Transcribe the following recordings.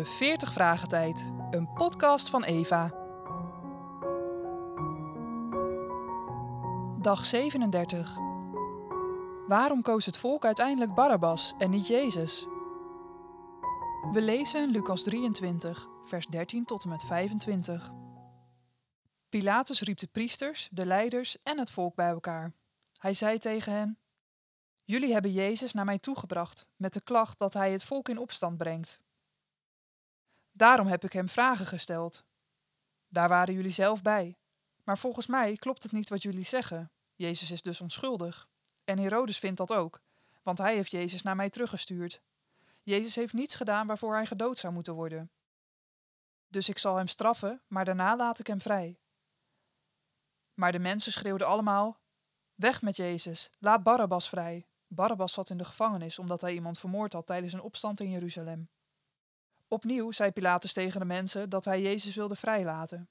de 40 Vragen Tijd, een podcast van Eva. Dag 37. Waarom koos het volk uiteindelijk Barabbas en niet Jezus? We lezen Lucas 23, vers 13 tot en met 25. Pilatus riep de priesters, de leiders en het volk bij elkaar. Hij zei tegen hen: Jullie hebben Jezus naar mij toegebracht met de klacht dat hij het volk in opstand brengt. Daarom heb ik hem vragen gesteld. Daar waren jullie zelf bij. Maar volgens mij klopt het niet wat jullie zeggen. Jezus is dus onschuldig. En Herodes vindt dat ook, want hij heeft Jezus naar mij teruggestuurd. Jezus heeft niets gedaan waarvoor hij gedood zou moeten worden. Dus ik zal hem straffen, maar daarna laat ik hem vrij. Maar de mensen schreeuwden allemaal: Weg met Jezus, laat Barabbas vrij. Barabbas zat in de gevangenis omdat hij iemand vermoord had tijdens een opstand in Jeruzalem. Opnieuw zei Pilatus tegen de mensen dat hij Jezus wilde vrijlaten.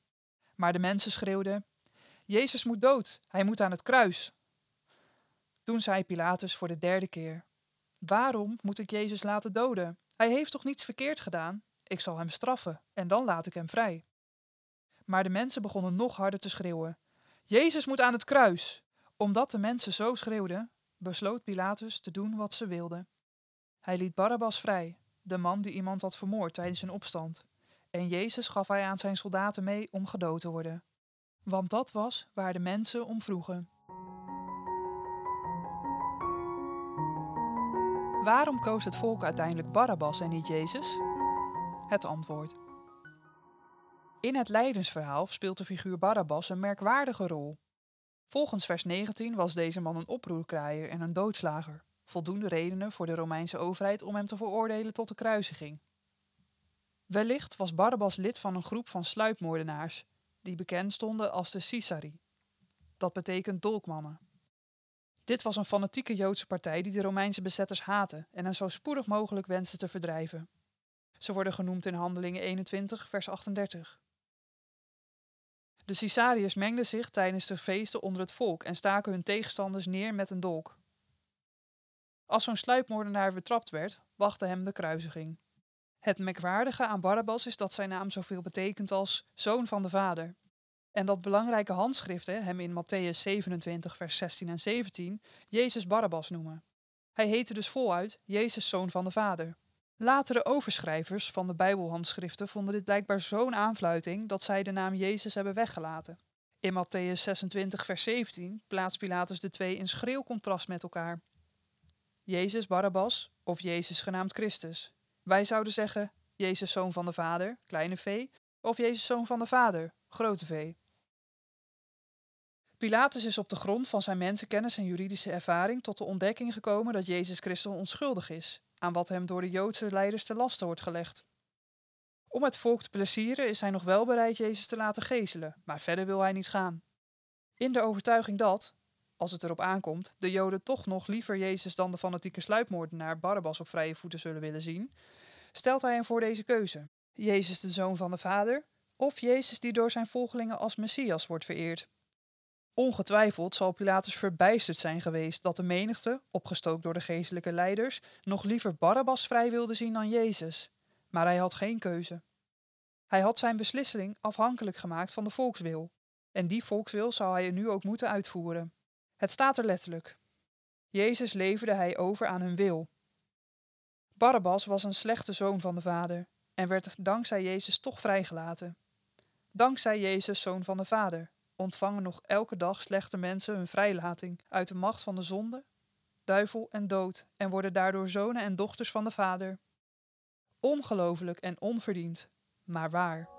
Maar de mensen schreeuwden: Jezus moet dood, hij moet aan het kruis. Toen zei Pilatus voor de derde keer: Waarom moet ik Jezus laten doden? Hij heeft toch niets verkeerd gedaan? Ik zal hem straffen en dan laat ik hem vrij. Maar de mensen begonnen nog harder te schreeuwen: Jezus moet aan het kruis! Omdat de mensen zo schreeuwden, besloot Pilatus te doen wat ze wilden. Hij liet Barabbas vrij, de man die iemand had vermoord tijdens een opstand, en Jezus gaf hij aan zijn soldaten mee om gedood te worden. Want dat was waar de mensen om vroegen. Waarom koos het volk uiteindelijk Barabbas en niet Jezus? Het antwoord. In het lijdensverhaal speelt de figuur Barabbas een merkwaardige rol. Volgens vers 19 was deze man een oproerkraaier en een doodslager. Voldoende redenen voor de Romeinse overheid om hem te veroordelen tot de kruisiging. Wellicht was Barabbas lid van een groep van sluipmoordenaars, die bekend stonden als de Sisari. Dat betekent dolkmannen. Dit was een fanatieke Joodse partij die de Romeinse bezetters haatte en hen zo spoedig mogelijk wenste te verdrijven. Ze worden genoemd in Handelingen 21, vers 38. De Cisariërs mengden zich tijdens de feesten onder het volk en staken hun tegenstanders neer met een dolk. Als zo'n sluipmoordenaar betrapt werd, wachtte hem de kruisiging. Het merkwaardige aan Barabbas is dat zijn naam zoveel betekent als zoon van de vader. En dat belangrijke handschriften hem in Matthäus 27, vers 16 en 17 Jezus Barabbas noemen. Hij heette dus voluit Jezus zoon van de vader. Latere overschrijvers van de Bijbelhandschriften vonden dit blijkbaar zo'n aanfluiting dat zij de naam Jezus hebben weggelaten. In Matthäus 26, vers 17 plaatst Pilatus de twee in schril contrast met elkaar. Jezus Barabbas of Jezus genaamd Christus. Wij zouden zeggen Jezus zoon van de Vader, kleine v, of Jezus zoon van de Vader, grote v. Pilatus is op de grond van zijn mensenkennis en juridische ervaring tot de ontdekking gekomen dat Jezus Christus onschuldig is aan wat hem door de Joodse leiders te lasten wordt gelegd. Om het volk te plezieren is hij nog wel bereid Jezus te laten gezelen, maar verder wil hij niet gaan. In de overtuiging dat, als het erop aankomt, de Joden toch nog liever Jezus dan de fanatieke sluipmoordenaar Barabbas op vrije voeten zullen willen zien, stelt hij hem voor deze keuze: Jezus de zoon van de Vader of Jezus die door zijn volgelingen als Messias wordt vereerd. Ongetwijfeld zal Pilatus verbijsterd zijn geweest dat de menigte, opgestookt door de geestelijke leiders, nog liever Barabbas vrij wilde zien dan Jezus. Maar hij had geen keuze. Hij had zijn beslissing afhankelijk gemaakt van de volkswil. En die volkswil zou hij nu ook moeten uitvoeren. Het staat er letterlijk. Jezus leverde hij over aan hun wil. Barabbas was een slechte zoon van de vader en werd dankzij Jezus toch vrijgelaten. Dankzij Jezus, zoon van de vader, ontvangen nog elke dag slechte mensen hun vrijlating uit de macht van de zonde, duivel en dood en worden daardoor zonen en dochters van de Vader. Ongelooflijk en onverdiend, maar waar.